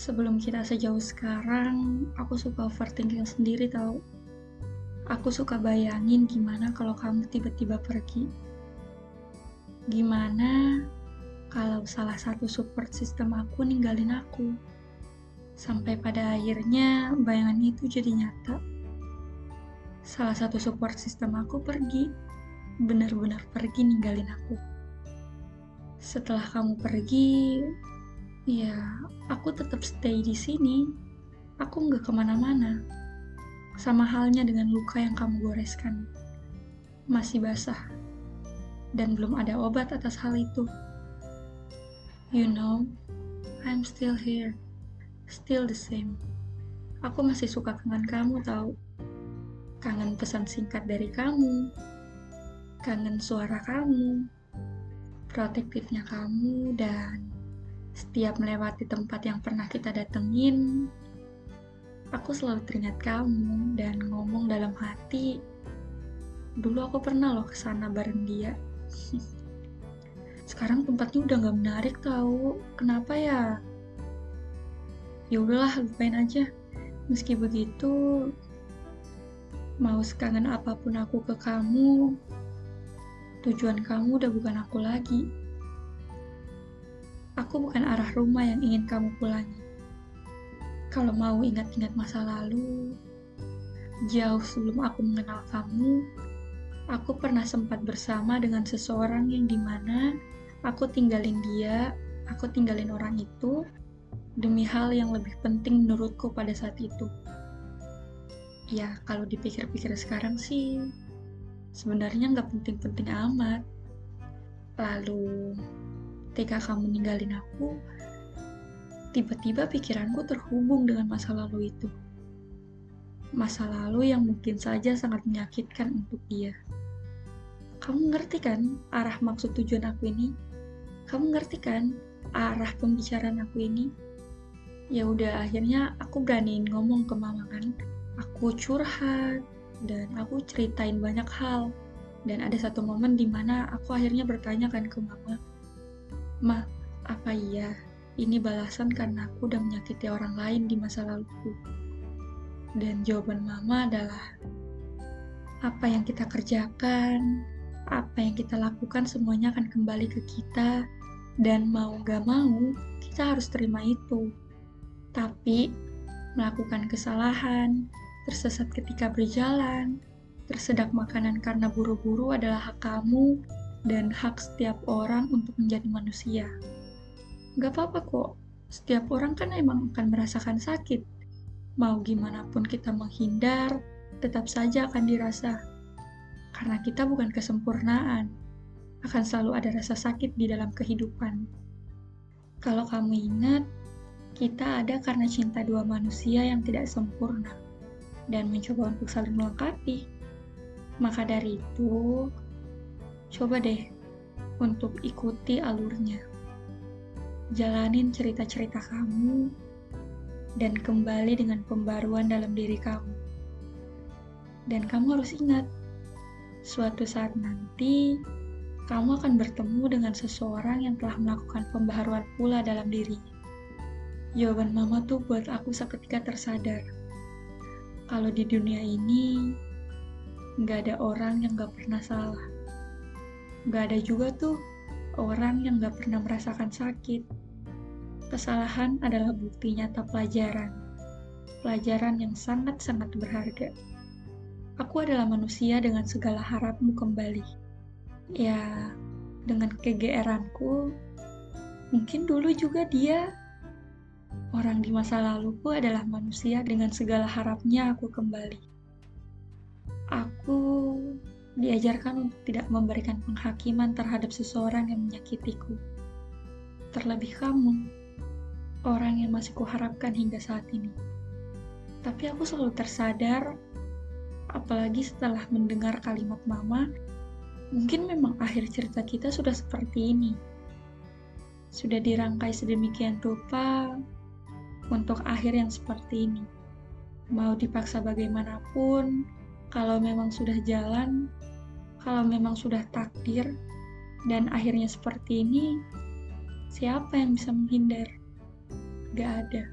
Sebelum kita sejauh sekarang, aku suka overthinking sendiri tau. Aku suka bayangin gimana kalau kamu tiba-tiba pergi. Gimana kalau salah satu support system aku ninggalin aku. Sampai pada akhirnya bayangan itu jadi nyata. Salah satu support system aku pergi, benar-benar pergi ninggalin aku. Setelah kamu pergi, ya aku tetap stay di sini. Aku nggak ke mana-mana. Sama halnya dengan luka yang kamu goreskan. Masih basah. Dan belum ada obat atas hal itu. You know, I'm still here. Still the same. Aku masih suka kangen kamu tahu. Kangen pesan singkat dari kamu. Kangen suara kamu. Protektifnya kamu dan setiap melewati tempat yang pernah kita datengin, aku selalu teringat kamu dan ngomong dalam hati, dulu aku pernah loh ke sana bareng dia. Sekarang tempatnya udah gak menarik tahu. Kenapa ya? Ya udahlah, lupain aja. Meski begitu, mau sekangen apa pun aku ke kamu, tujuan kamu udah bukan aku lagi. Aku bukan arah rumah yang ingin kamu pulangi. Kalau mau ingat-ingat masa lalu, jauh sebelum aku mengenal kamu, aku pernah sempat bersama dengan seseorang yang di mana aku tinggalin dia, aku tinggalin orang itu, demi hal yang lebih penting menurutku pada saat itu. Ya, kalau dipikir-pikir sekarang sih, sebenarnya nggak penting-penting amat. Lalu, ketika kamu ninggalin aku, tiba-tiba pikiranku terhubung dengan masa lalu itu. Masa lalu yang mungkin saja sangat menyakitkan untuk dia. Kamu ngerti kan arah maksud tujuan aku ini? Kamu ngerti kan arah pembicaraan aku ini? Ya udah, akhirnya aku beraniin ngomong ke mama kan. Aku curhat dan aku ceritain banyak hal. Dan ada satu momen di mana aku akhirnya bertanya kan ke mama, Ma, apa iya ini balasan karena aku udah menyakiti orang lain di masa laluku? Dan jawaban mama adalah, apa yang kita kerjakan, apa yang kita lakukan semuanya akan kembali ke kita, dan mau gak mau, kita harus terima itu. Tapi, melakukan kesalahan, tersesat ketika berjalan, tersedak makanan karena buru-buru adalah hak kamu dan hak setiap orang untuk menjadi manusia. Gak apa-apa kok, setiap orang kan emang akan merasakan sakit. Mau gimana pun kita menghindar, tetap saja akan dirasa. Karena kita bukan kesempurnaan, akan selalu ada rasa sakit di dalam kehidupan. Kalau kamu ingat, kita ada karena cinta dua manusia yang tidak sempurna dan mencoba untuk saling melengkapi. Maka dari itu, Coba deh untuk ikuti alurnya. Jalanin cerita-cerita kamu dan kembali dengan pembaruan dalam diri kamu. Dan kamu harus ingat, suatu saat nanti kamu akan bertemu dengan seseorang yang telah melakukan pembaharuan pula dalam diri. Jawaban mama tuh buat aku seketika tersadar. Kalau di dunia ini, nggak ada orang yang nggak pernah salah. Gak ada juga tuh orang yang gak pernah merasakan sakit. Kesalahan adalah bukti nyata pelajaran. Pelajaran yang sangat-sangat berharga. Aku adalah manusia dengan segala harapmu kembali. Ya, dengan kegeeranku, mungkin dulu juga dia orang di masa laluku adalah manusia dengan segala harapnya aku kembali. Aku diajarkan untuk tidak memberikan penghakiman terhadap seseorang yang menyakitiku. Terlebih kamu, orang yang masih kuharapkan hingga saat ini. Tapi aku selalu tersadar, apalagi setelah mendengar kalimat mama, mungkin memang akhir cerita kita sudah seperti ini. Sudah dirangkai sedemikian rupa untuk akhir yang seperti ini. Mau dipaksa bagaimanapun, kalau memang sudah jalan, kalau memang sudah takdir, dan akhirnya seperti ini, siapa yang bisa menghindar? Gak ada.